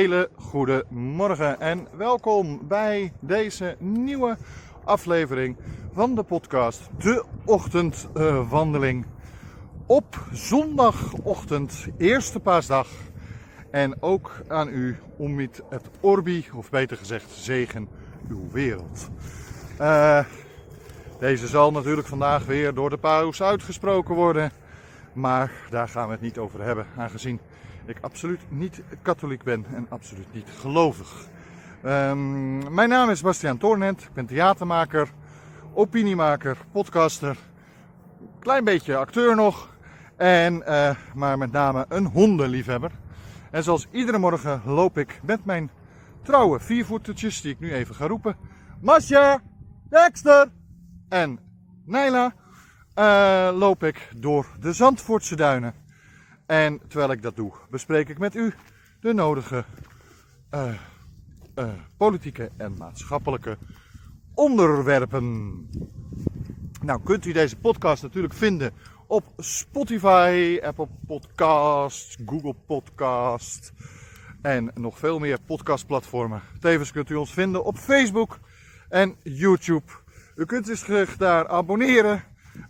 hele goede morgen en welkom bij deze nieuwe aflevering van de podcast De Ochtendwandeling. op zondagochtend, eerste paasdag. En ook aan u om het Orbi, of beter gezegd zegen, uw wereld. Uh, deze zal natuurlijk vandaag weer door de paus uitgesproken worden. Maar daar gaan we het niet over hebben, aangezien ik absoluut niet katholiek ben en absoluut niet gelovig. Um, mijn naam is Bastiaan Toornent, ik ben theatermaker, opiniemaker, podcaster, klein beetje acteur nog, en, uh, maar met name een hondenliefhebber. En zoals iedere morgen loop ik met mijn trouwe viervoetertjes, die ik nu even ga roepen. Masja, Dexter en Naila, uh, loop ik door de Zandvoortse duinen. En terwijl ik dat doe, bespreek ik met u de nodige uh, uh, politieke en maatschappelijke onderwerpen. Nou kunt u deze podcast natuurlijk vinden op Spotify, Apple Podcasts, Google Podcast en nog veel meer podcastplatformen. Tevens kunt u ons vinden op Facebook en YouTube. U kunt zich daar abonneren.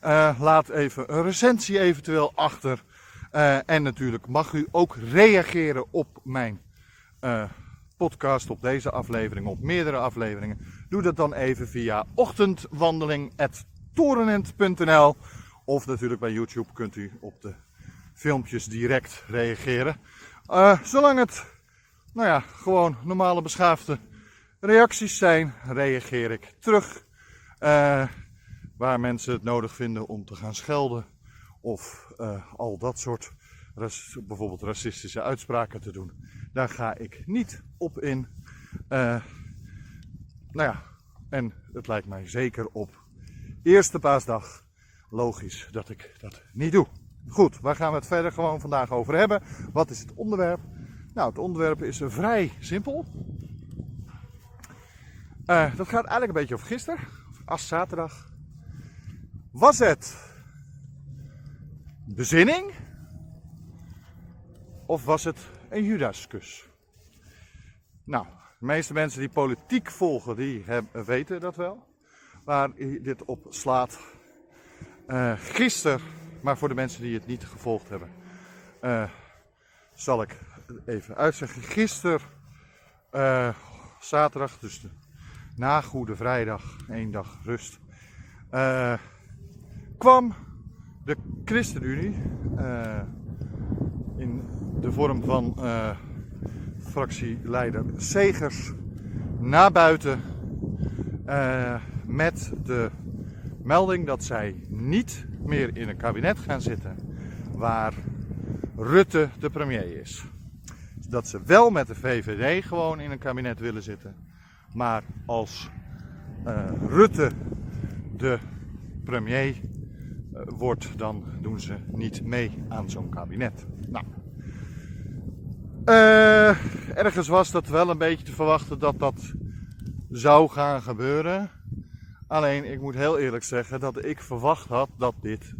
Uh, laat even een recensie eventueel achter. Uh, en natuurlijk mag u ook reageren op mijn uh, podcast, op deze aflevering, op meerdere afleveringen. Doe dat dan even via ochtendwandeling.torenent.nl of natuurlijk bij YouTube kunt u op de filmpjes direct reageren. Uh, zolang het, nou ja, gewoon normale beschaafde reacties zijn, reageer ik terug. Waar mensen het nodig vinden om te gaan schelden of uh, al dat soort bijvoorbeeld racistische uitspraken te doen. Daar ga ik niet op in. Uh, nou ja, en het lijkt mij zeker op eerste paasdag logisch dat ik dat niet doe. Goed, waar gaan we het verder gewoon vandaag over hebben? Wat is het onderwerp? Nou, het onderwerp is vrij simpel. Uh, dat gaat eigenlijk een beetje over gisteren, als zaterdag. Was het bezinning? Of was het een Judaskus? Nou, de meeste mensen die politiek volgen, die hebben, weten dat wel. Waar dit op slaat. Uh, gisteren, maar voor de mensen die het niet gevolgd hebben, uh, zal ik even uitzeggen. Gisteren, uh, zaterdag, dus de, na Goede Vrijdag, één dag rust, kwam de ChristenUnie in de vorm van fractieleider Segers naar buiten met de melding dat zij niet meer in een kabinet gaan zitten waar Rutte de premier is. Dat ze wel met de VVD gewoon in een kabinet willen zitten, maar als Rutte de premier wordt, dan doen ze niet mee aan zo'n kabinet. Nou, uh, ergens was dat wel een beetje te verwachten dat dat zou gaan gebeuren. Alleen ik moet heel eerlijk zeggen dat ik verwacht had dat dit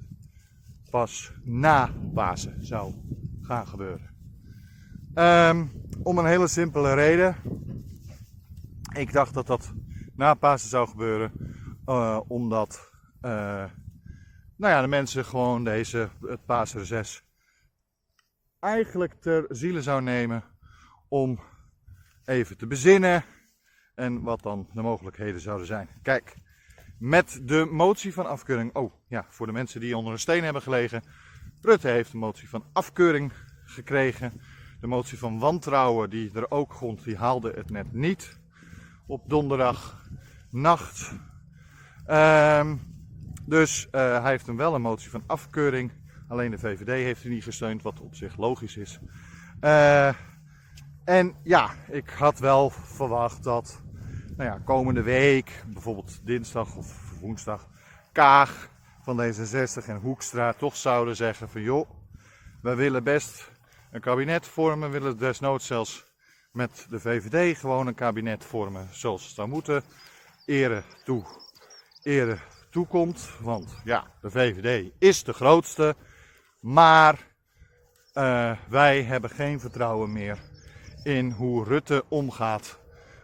pas na Pasen zou gaan gebeuren. Um, om een hele simpele reden. Ik dacht dat dat na Pasen zou gebeuren, uh, omdat nou ja, de mensen gewoon deze, het paasreces eigenlijk ter ziele zou nemen om even te bezinnen en wat dan de mogelijkheden zouden zijn. Kijk, met de motie van afkeuring. Oh ja, voor de mensen die onder een steen hebben gelegen. Rutte heeft de motie van afkeuring gekregen. De motie van wantrouwen die er ook grond, die haalde het net niet. Op donderdag nacht. Um, dus uh, hij heeft hem wel een motie van afkeuring. Alleen de VVD heeft hij niet gesteund, wat op zich logisch is. Uh, en ja, ik had wel verwacht dat nou ja, komende week, bijvoorbeeld dinsdag of woensdag, Kaag van D66 en Hoekstra toch zouden zeggen van joh, we willen best een kabinet vormen, willen desnoods zelfs met de VVD gewoon een kabinet vormen zoals het zou moeten. Ere toe, ere toekomt, want ja, de VVD is de grootste, maar uh, wij hebben geen vertrouwen meer in hoe Rutte omgaat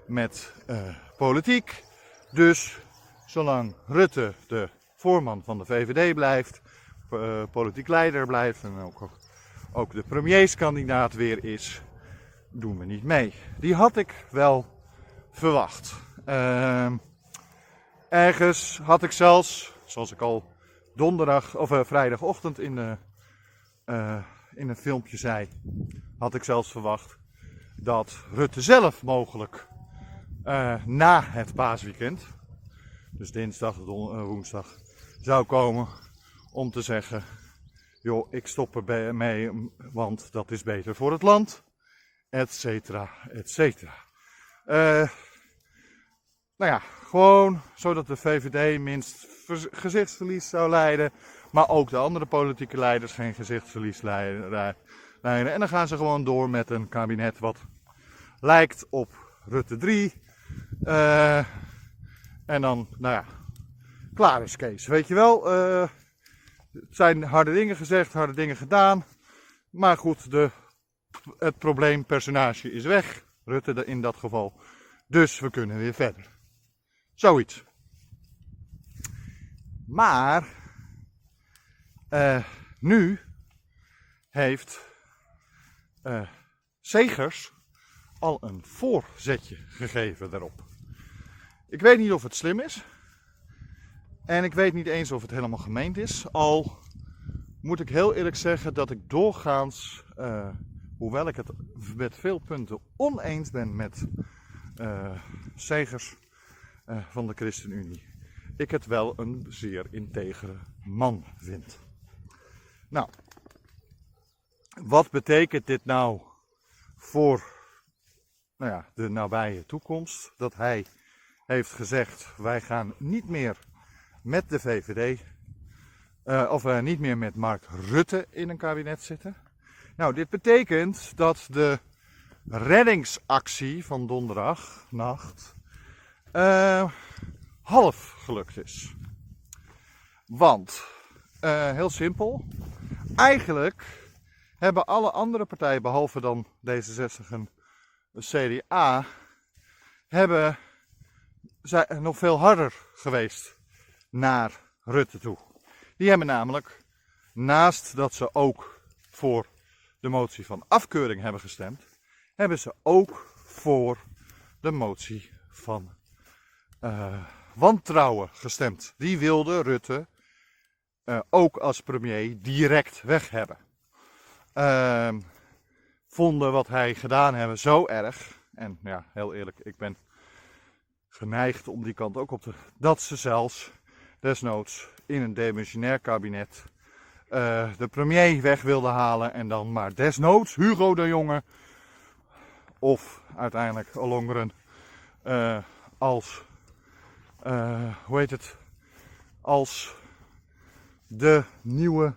met uh, politiek. Dus zolang Rutte de voorman van de VVD blijft, uh, politiek leider blijft en ook, ook de premierskandidaat weer is, doen we niet mee. Die had ik wel verwacht. Ergens had ik zelfs, zoals ik al donderdag of uh, vrijdagochtend in, uh, in een filmpje zei, had ik zelfs verwacht dat Rutte zelf mogelijk na het paasweekend, dus dinsdag, woensdag, zou komen om te zeggen: joh, ik stop er mee, want dat is beter voor het land, et cetera, et cetera. Nou ja, gewoon zodat de VVD minst gezichtsverlies zou leiden, maar ook de andere politieke leiders geen gezichtsverlies leiden. En dan gaan ze gewoon door met een kabinet wat lijkt op Rutte 3. Uh, eh, en dan, nou ja, klaar is Kees. Weet je wel, uh, het zijn harde dingen gezegd, harde dingen gedaan. Maar goed, de, het probleempersonage is weg. Rutte in dat geval. Dus we kunnen weer verder. Zoiets. Maar uh, nu heeft uh, Segers al een voorzetje gegeven daarop. Ik weet niet of het slim is. En ik weet niet eens of het helemaal gemeend is. Al moet ik heel eerlijk zeggen dat ik doorgaans, uh, hoewel ik het met veel punten oneens ben met uh, Segers uh, van de ChristenUnie, ik het wel een zeer integere man vind. Nou, wat betekent dit nou voor nou ja, de nabije toekomst? Dat hij heeft gezegd: wij gaan niet meer met de VVD, uh, of uh, niet meer met Mark Rutte in een kabinet zitten. Nou, dit betekent dat de reddingsactie van donderdagnacht uh, half gelukt is. Want, heel simpel, eigenlijk hebben alle andere partijen, behalve dan D66 en CDA, hebben zijn nog veel harder geweest naar Rutte toe. Die hebben namelijk, naast dat ze ook voor de motie van afkeuring hebben gestemd, hebben ze ook voor de motie van uh, wantrouwen gestemd. Die wilde Rutte uh, ook als premier direct weg hebben. Uh, vonden wat hij gedaan hebben zo erg. En ja, heel eerlijk, ik ben geneigd om die kant ook op te. Dat ze zelfs desnoods in een demissionair kabinet uh, de premier weg wilde halen en dan maar desnoods Hugo de Jonge of uiteindelijk Ollongren uh, als, uh, hoe heet het, als de nieuwe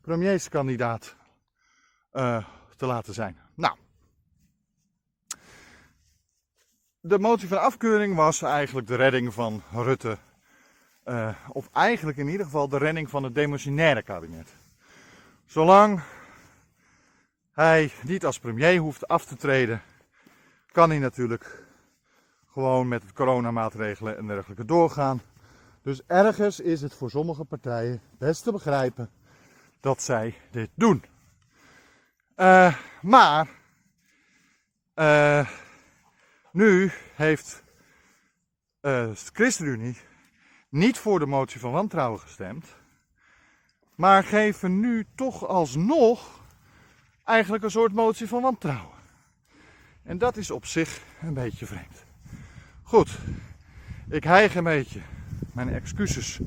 premierskandidaat te laten zijn. Nou, de motie van afkeuring was eigenlijk de redding van Rutte uh, of eigenlijk in ieder geval de redding van het demissionaire kabinet. Zolang hij niet als premier hoeft af te treden, kan hij natuurlijk gewoon met het coronamaatregelen en dergelijke doorgaan. Dus ergens is het voor sommige partijen best te begrijpen dat zij dit doen. Uh, maar uh, nu heeft uh, de ChristenUnie niet voor de motie van wantrouwen gestemd, maar geven nu toch alsnog eigenlijk een soort motie van wantrouwen. En dat is op zich een beetje vreemd. Goed, ik hijg een beetje. Mijn excuses.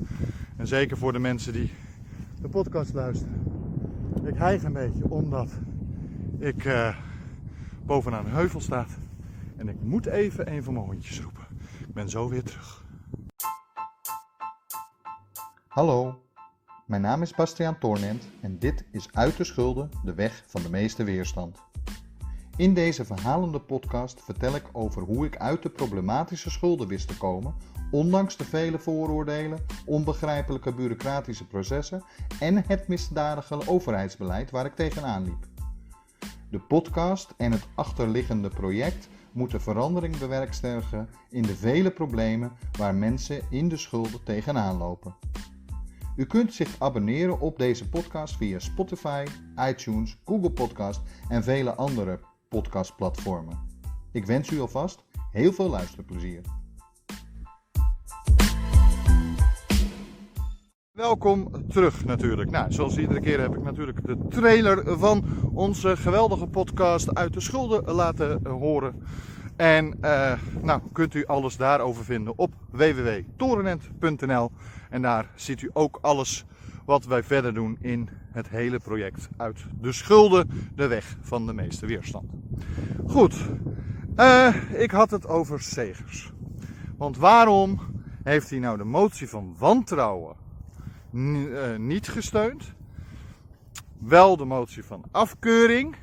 En zeker voor de mensen die de podcast luisteren. Ik hijg een beetje omdat ik uh, bovenaan een heuvel sta. En ik moet even een van mijn hondjes roepen. Ik ben zo weer terug. Hallo, mijn naam is Bastiaan Toornent en dit is Uit de Schulden, de weg van de meeste weerstand. In deze verhalende podcast vertel ik over hoe ik uit de problematische schulden wist te komen, ondanks de vele vooroordelen, onbegrijpelijke bureaucratische processen en het misdadige overheidsbeleid waar ik tegenaan liep. De podcast en het achterliggende project moeten verandering bewerkstelligen in de vele problemen waar mensen in de schulden tegenaan lopen. U kunt zich abonneren op deze podcast via Spotify, iTunes, Google Podcast en vele andere podcastplatformen. Ik wens u alvast heel veel luisterplezier. Welkom terug natuurlijk. Nou, zoals iedere keer heb ik natuurlijk de trailer van onze geweldige podcast uit de schulden laten horen. En uh, nou, kunt u alles daarover vinden op www.torenent.nl. En daar ziet u ook alles wat wij verder doen in het hele project uit de schulden, de weg van de meeste weerstand. Goed, uh, ik had het over Segers. Want waarom heeft hij nou de motie van wantrouwen uh, niet gesteund? Wel de motie van afkeuring.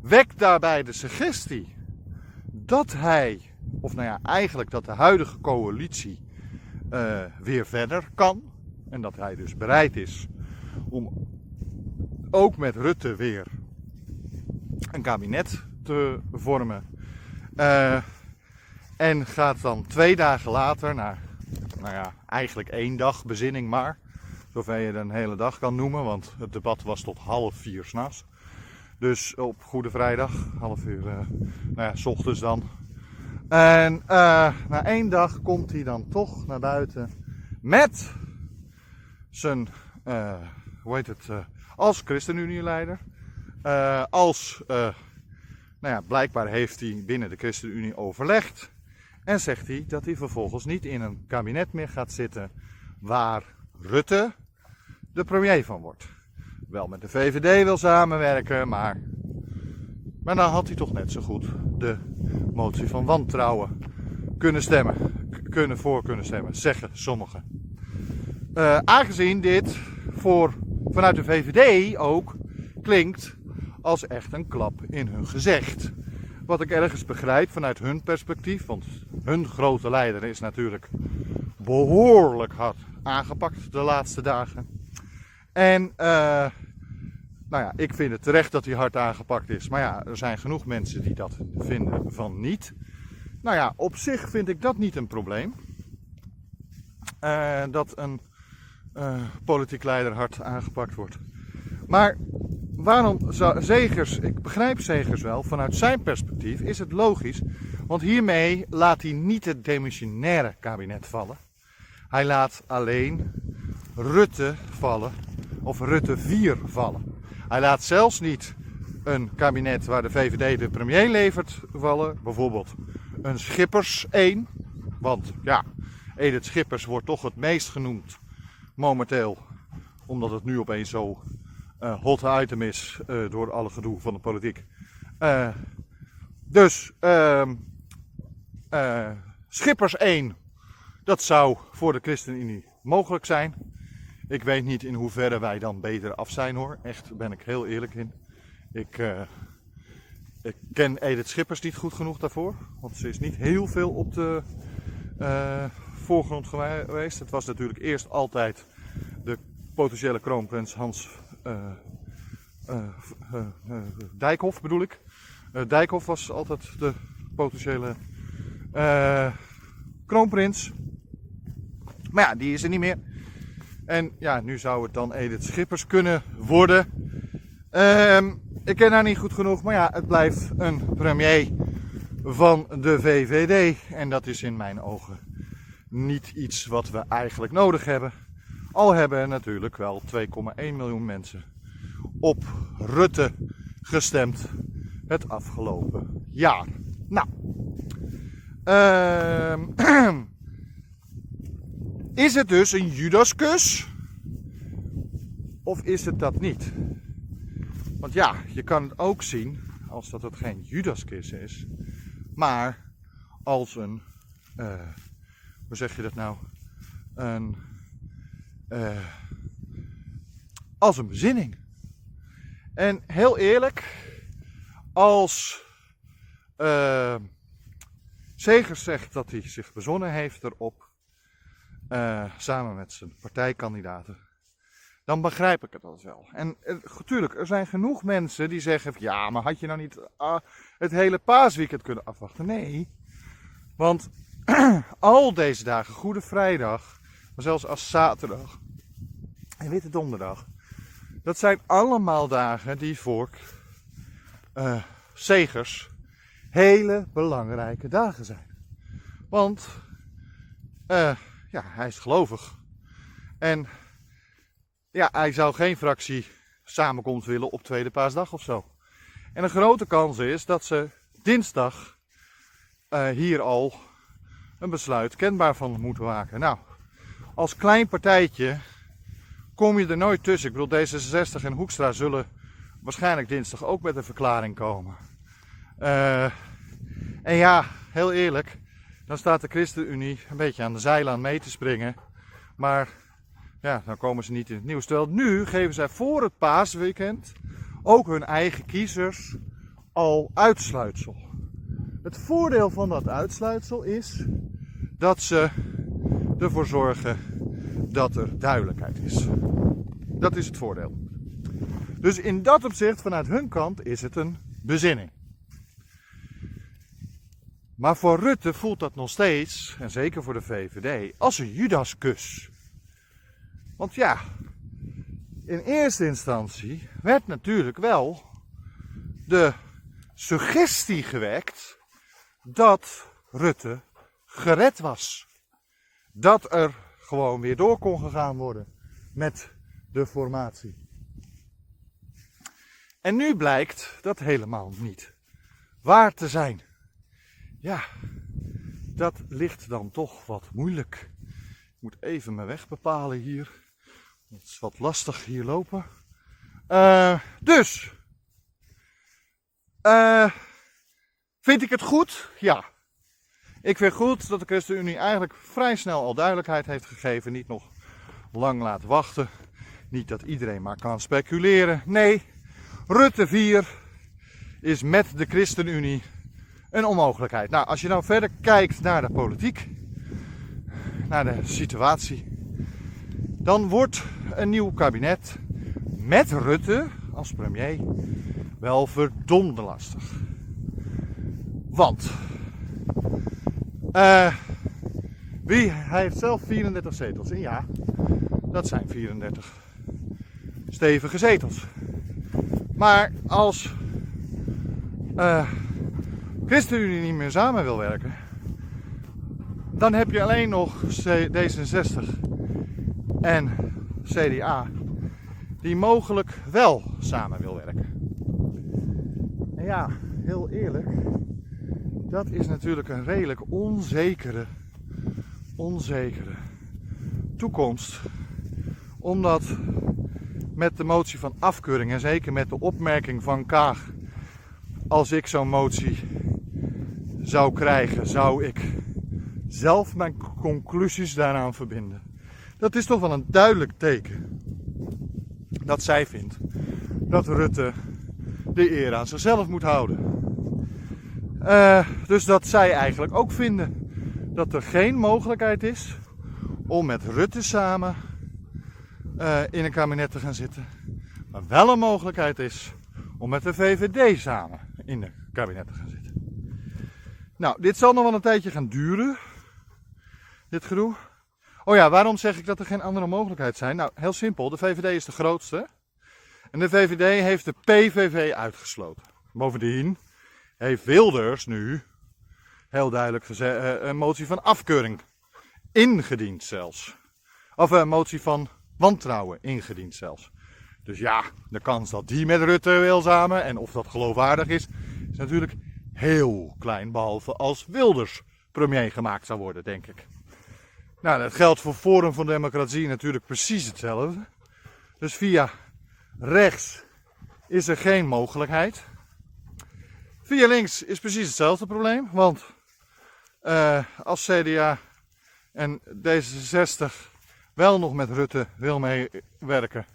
Wekt daarbij de suggestie dat hij, of nou ja, eigenlijk dat de huidige coalitie uh, weer verder kan. En dat hij dus bereid is om ook met Rutte weer een kabinet te vormen. Uh, en gaat dan twee dagen later, naar, nou ja, eigenlijk één dag bezinning maar. Zover je het een hele dag kan noemen, want het debat was tot half vier s'nachts. Dus op Goede Vrijdag, half uur, uh, nou ja, s ochtends dan. En uh, na één dag komt hij dan toch naar buiten met zijn, uh, hoe heet het, uh, als ChristenUnie-leider. als, nou ja, blijkbaar heeft hij binnen de ChristenUnie overlegd. En zegt hij dat hij vervolgens niet in een kabinet meer gaat zitten waar Rutte de premier van wordt wel met de VVD wil samenwerken, maar. Maar dan had hij toch net zo goed de motie van wantrouwen kunnen stemmen. Kunnen voor kunnen stemmen, zeggen sommigen. Uh, aangezien dit voor, vanuit de VVD ook klinkt als echt een klap in hun gezicht. Wat ik ergens begrijp vanuit hun perspectief, want hun grote leider is natuurlijk behoorlijk hard aangepakt de laatste dagen. En uh, nou ja, ik vind het terecht dat hij hard aangepakt is. Maar ja, er zijn genoeg mensen die dat vinden van niet. Nou ja, op zich vind ik dat niet een probleem. Uh, dat een uh, politiek leider hard aangepakt wordt. Maar waarom zou Zegers, ik begrijp Zegers wel, vanuit zijn perspectief is het logisch. Want hiermee laat hij niet het demissionaire kabinet vallen. Hij laat alleen Rutte vallen of Rutte 4 vallen. Hij laat zelfs niet een kabinet waar de VVD de premier levert vallen. Bijvoorbeeld een Schippers 1. Want ja, Edith Schippers wordt toch het meest genoemd momenteel. Omdat het nu opeens zo uh, hot item is uh, door alle gedoe van de politiek. Uh, dus ehm, Schippers 1, dat zou voor de ChristenUnie mogelijk zijn. Ik weet niet in hoeverre wij dan beter af zijn hoor. Echt, ben ik heel eerlijk in. Ik, ik ken Edith Schippers niet goed genoeg daarvoor. Want ze is niet heel veel op de voorgrond geweest. Het was natuurlijk eerst altijd de potentiële kroonprins Hans uh, Dijkhoff bedoel ik. Dijkhoff was altijd de potentiële kroonprins. Maar ja, die is er niet meer. En ja, nu zou het dan Edith Schippers kunnen worden. Uh, ik ken haar niet goed genoeg, maar ja, het blijft een premier van de VVD. En dat is in mijn ogen niet iets wat we eigenlijk nodig hebben. Al hebben natuurlijk wel 2,1 miljoen mensen op Rutte gestemd het afgelopen jaar. Nou, uh, Is het dus een Judaskus? Of is het dat niet? Want ja, je kan het ook zien als dat het geen Judaskus is, maar als een, uh, hoe zeg je dat nou? Een, uh, als een bezinning. En heel eerlijk, als uh, zegt dat hij zich bezonnen heeft erop uh, samen met zijn partijkandidaten, dan begrijp ik het al wel. En natuurlijk, er zijn genoeg mensen die zeggen: ja, maar had je nou niet ah, het hele paasweekend kunnen afwachten? Nee, want al deze dagen, Goede Vrijdag, maar zelfs als zaterdag en Witte Donderdag, dat zijn allemaal dagen die voor uh, zegers hele belangrijke dagen zijn. Want uh, ja, hij is gelovig. En ja, hij zou geen fractie samenkomst willen op tweede paasdag of zo. En een grote kans is dat ze dinsdag uh, hier al een besluit kenbaar van moeten maken. Nou, als klein partijtje kom je er nooit tussen. Ik bedoel, D66 en Hoekstra zullen waarschijnlijk dinsdag ook met een verklaring komen. Uh, en ja, heel eerlijk, dan staat de ChristenUnie een beetje aan de zeilen mee te springen. Maar ja, dan komen ze niet in het nieuws. Terwijl nu geven zij voor het paasweekend ook hun eigen kiezers al uitsluitsel. Het voordeel van dat uitsluitsel is dat ze ervoor zorgen dat er duidelijkheid is. Dat is het voordeel. Dus in dat opzicht, vanuit hun kant, is het een bezinning. Maar voor Rutte voelt dat nog steeds, en zeker voor de VVD, als een Judaskus. Want ja, in eerste instantie werd natuurlijk wel de suggestie gewekt dat Rutte gered was. Dat er gewoon weer door kon gegaan worden met de formatie. En nu blijkt dat helemaal niet waar te zijn. Ja, dat ligt dan toch wat moeilijk. Ik moet even mijn weg bepalen hier. Het is wat lastig hier lopen. Uh, dus, uh, vind ik het goed? Ja. Ik vind goed dat de ChristenUnie eigenlijk vrij snel al duidelijkheid heeft gegeven. Niet nog lang laten wachten. Niet dat iedereen maar kan speculeren. Nee, Rutte 4 is met de ChristenUnie een onmogelijkheid. Nou, als je nou verder kijkt naar de politiek, naar de situatie, dan wordt een nieuw kabinet met Rutte als premier wel verdomde lastig. Want uh, wie, hij heeft zelf 34 zetels. En ja, dat zijn 34 stevige zetels. Maar als uh, ChristenUnie niet meer samen wil werken, dan heb je alleen nog D66 en CDA die mogelijk wel samen wil werken. En ja, heel eerlijk, dat is natuurlijk een redelijk onzekere, onzekere toekomst. Omdat met de motie van afkeuring en zeker met de opmerking van Kaag, als ik zo'n motie zou krijgen, zou ik zelf mijn conclusies daaraan verbinden. Dat is toch wel een duidelijk teken dat zij vindt dat Rutte de eer aan zichzelf moet houden. Uh, dus dat zij eigenlijk ook vinden dat er geen mogelijkheid is om met Rutte samen uh, in een kabinet te gaan zitten. Maar wel een mogelijkheid is om met de VVD samen in een kabinet te gaan zitten. Nou, dit zal nog wel een tijdje gaan duren. Dit gedoe. Oh ja, waarom zeg ik dat er geen andere mogelijkheid zijn? Nou, heel simpel. De VVD is de grootste. En de VVD heeft de PVV uitgesloten. Bovendien heeft Wilders nu heel duidelijk gezegd, eh, een motie van afkeuring ingediend zelfs. Of een motie van wantrouwen ingediend zelfs. Dus ja, de kans dat die met Rutte wil samen en of dat geloofwaardig is, is natuurlijk heel klein. Behalve als Wilders premier gemaakt zou worden, denk ik. Nou, dat geldt voor Forum van Democratie natuurlijk precies hetzelfde. Dus via rechts is er geen mogelijkheid. Via links is precies hetzelfde probleem. Want uh, als CDA en D66 wel nog met Rutte wil meewerken.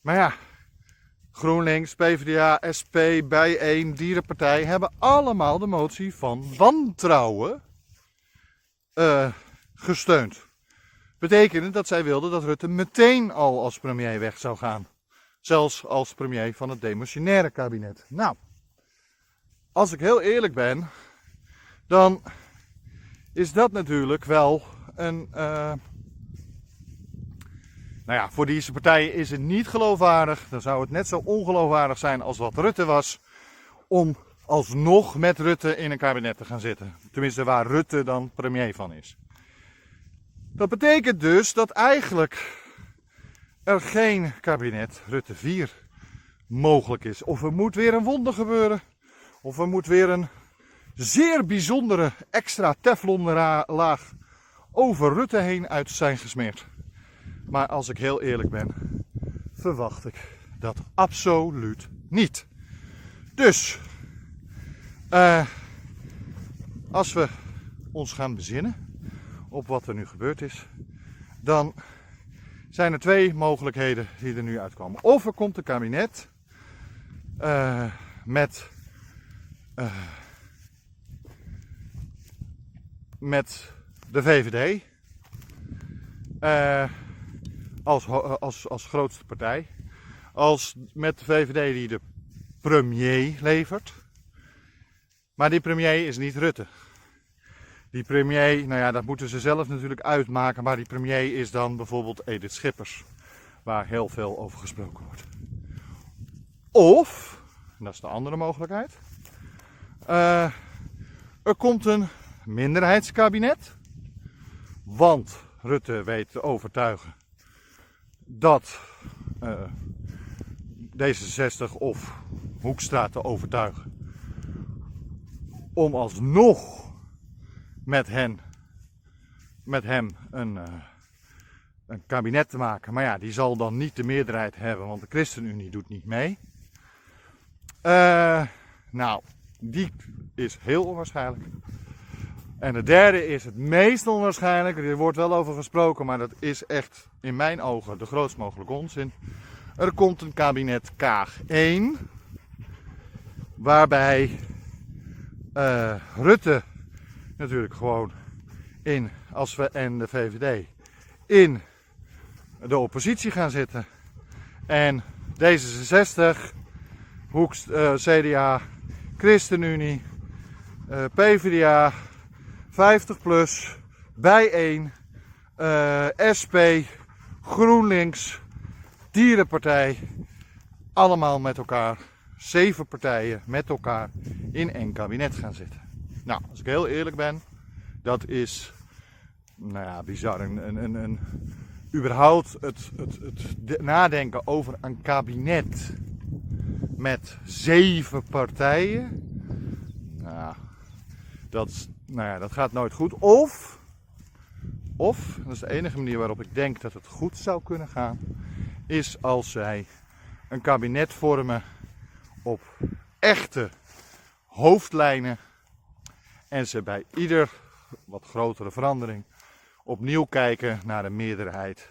Maar ja, GroenLinks, PvdA, SP, Bijeen, Dierenpartij hebben allemaal de motie van wantrouwen uh, gesteund. betekende dat zij wilden dat Rutte meteen al als premier weg zou gaan. Zelfs als premier van het demissionaire kabinet. Nou, als ik heel eerlijk ben, dan is dat natuurlijk wel een. Uh, nou ja, voor deze partijen is het niet geloofwaardig. Dan zou het net zo ongeloofwaardig zijn als wat Rutte was. Om alsnog met Rutte in een kabinet te gaan zitten. Tenminste, waar Rutte dan premier van is. Dat betekent dus dat eigenlijk er geen kabinet Rutte 4 mogelijk is. Of er moet weer een wonder gebeuren. Of er moet weer een zeer bijzondere extra teflonlaag over Rutte heen uit zijn gesmeerd. Maar als ik heel eerlijk ben, verwacht ik dat absoluut niet. Dus, uh, als we ons gaan bezinnen op wat er nu gebeurd is, dan zijn er twee mogelijkheden die er nu uitkomen. Of er komt een kabinet uh, met, uh, met de VVD uh, als, als, als grootste partij. Als met de VVD die de premier levert. Maar die premier is niet Rutte. Die premier, nou ja, dat moeten ze zelf natuurlijk uitmaken. Maar die premier is dan bijvoorbeeld Edith Schippers. Waar heel veel over gesproken wordt. Of, dat is de andere mogelijkheid. Uh, er komt een minderheidskabinet. Want Rutte weet te overtuigen dat uh, D66 of Hoekstra te overtuigen. Om alsnog met hen, met hem een, uh, een kabinet te maken. Maar ja, die zal dan niet de meerderheid hebben, want de ChristenUnie doet niet mee. Nou, die is heel onwaarschijnlijk. En de derde is het meest onwaarschijnlijk. Er wordt wel over gesproken, maar dat is echt in mijn ogen de grootst mogelijke onzin. Er komt een kabinet Kaag 1. Waarbij uh, Rutte natuurlijk gewoon in, als we en de VVD, in de oppositie gaan zitten. En D66, Hoeks, uh, CDA, ChristenUnie, uh, PvdA, 50 plus, bijeen, uh, SP, GroenLinks, Dierenpartij, allemaal met elkaar, zeven partijen met elkaar in één kabinet gaan zitten. Nou, als ik heel eerlijk ben, dat is, nou ja, bizar. Een, een, een, überhaupt het, het, het nadenken over een kabinet met zeven partijen. Nou, dat, nou ja, dat gaat nooit goed. Of, of, dat is de enige manier waarop ik denk dat het goed zou kunnen gaan, is als zij een kabinet vormen op echte hoofdlijnen en ze bij ieder wat grotere verandering opnieuw kijken naar de meerderheid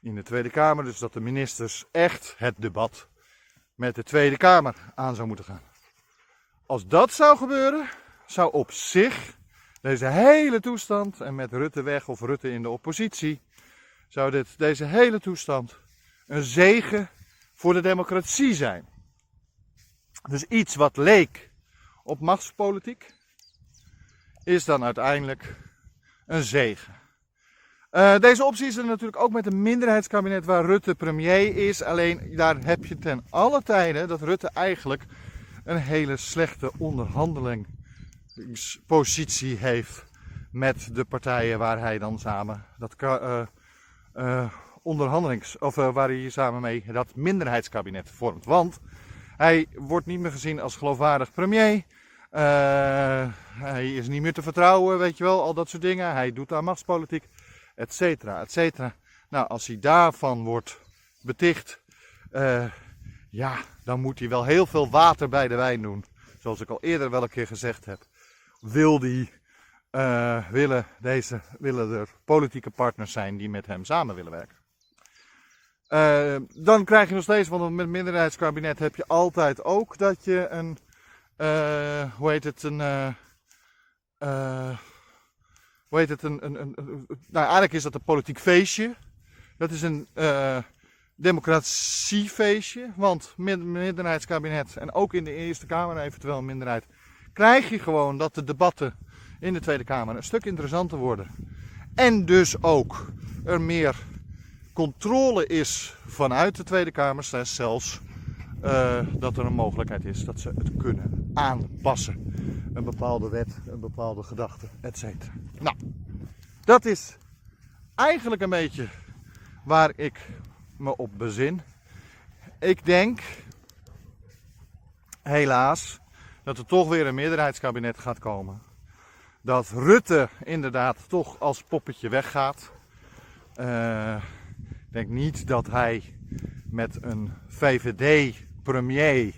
in de Tweede Kamer. Dus dat de ministers echt het debat met de Tweede Kamer aan zou moeten gaan. Als dat zou gebeuren, zou op zich deze hele toestand, en met Rutte weg of Rutte in de oppositie, zou dit, deze hele toestand een zegen voor de democratie zijn. Dus iets wat leek op machtspolitiek, is dan uiteindelijk een zegen. Uh, deze optie is er natuurlijk ook met een minderheidskabinet waar Rutte premier is. Alleen daar heb je ten alle tijden dat Rutte eigenlijk een hele slechte onderhandelingspositie heeft met de partijen waar hij dan samen dat uh, uh, onderhandelings of waar hij samen mee dat minderheidskabinet vormt. Want hij wordt niet meer gezien als geloofwaardig premier. Hij is niet meer te vertrouwen, weet je wel, al dat soort dingen. Hij doet aan machtspolitiek, et cetera, et cetera. Nou, als hij daarvan wordt beticht, uh, ja, dan moet hij wel heel veel water bij de wijn doen. Zoals ik al eerder wel een keer gezegd heb. Wil die, uh, willen, deze, willen er politieke partners zijn die met hem samen willen werken. dan krijg je nog steeds, want met een minderheidskabinet heb je altijd ook dat je een hoe heet het, een, hoe heet het, een, een, een, nou eigenlijk is dat een politiek feestje. Dat is een eh, democratiefeestje, want min- minderheidskabinet en ook in de Eerste Kamer eventueel een minderheid, krijg je gewoon dat de debatten in de Tweede Kamer een stuk interessanter worden. En dus ook er meer controle is vanuit de Tweede Kamer, zelfs eh, dat er een mogelijkheid is dat ze het kunnen aanpassen. Een bepaalde wet, een bepaalde gedachte, etc. Nou, dat is eigenlijk een beetje waar ik me op bezin. Ik denk, helaas, dat er toch weer een meerderheidskabinet gaat komen. Dat Rutte inderdaad toch als poppetje weggaat. Eh, ik denk niet dat hij met een VVD-premier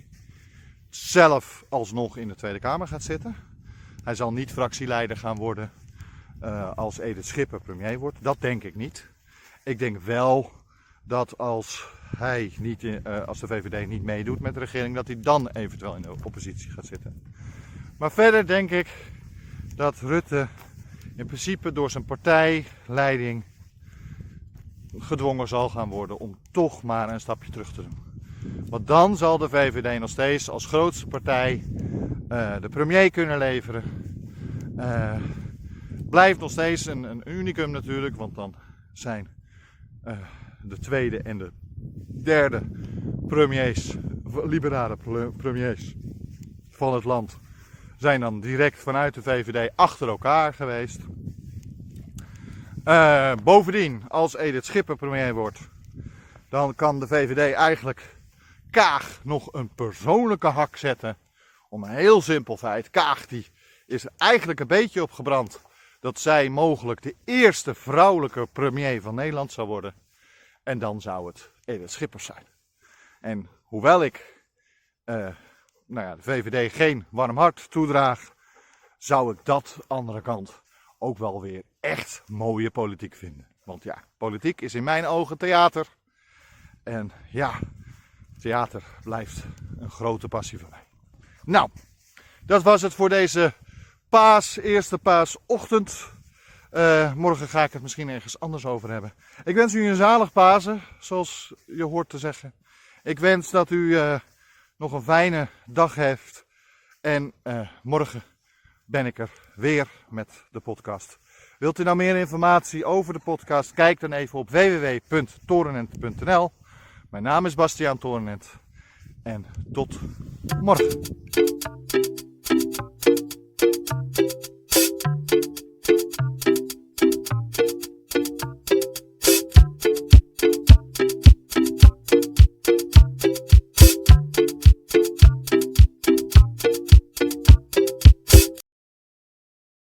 zelf alsnog in de Tweede Kamer gaat zitten. Hij zal niet fractieleider gaan worden eh, als Edith Schipper premier wordt. Dat denk ik niet. Ik denk wel dat als hij niet, eh, als de VVD niet meedoet met de regering, dat hij dan eventueel in de oppositie gaat zitten. Maar verder denk ik dat Rutte in principe door zijn partijleiding gedwongen zal gaan worden om toch maar een stapje terug te doen. Want dan zal de VVD nog steeds als grootste partij eh, de premier kunnen leveren. Eh, blijft nog steeds een, een unicum natuurlijk, want dan zijn eh, de tweede en de derde premiers, liberale pre- premiers van het land, zijn dan direct vanuit de VVD achter elkaar geweest. Bovendien, als Edith Schipper premier wordt, dan kan de VVD eigenlijk Kaag nog een persoonlijke hak zetten. Om een heel simpel feit. Kaag die is eigenlijk een beetje op gebrand dat zij mogelijk de eerste vrouwelijke premier van Nederland zou worden. En dan zou het Edith Schippers zijn. En hoewel ik eh, nou ja, de VVD geen warm hart toedraag, zou ik dat andere kant ook wel weer echt mooie politiek vinden. Want ja, politiek is in mijn ogen theater. En ja, theater blijft een grote passie van mij. Nou, dat was het voor deze paas, eerste paasochtend. Eh, morgen ga ik het misschien ergens anders over hebben. Ik wens u een zalig Pasen, zoals je hoort te zeggen. Ik wens dat u eh, nog een fijne dag heeft. En eh, morgen ben ik er weer met de podcast. Wilt u nou meer informatie over de podcast? Kijk dan even op www.torenent.nl. Mijn naam is Bastiaan Torenent. En tot morgen.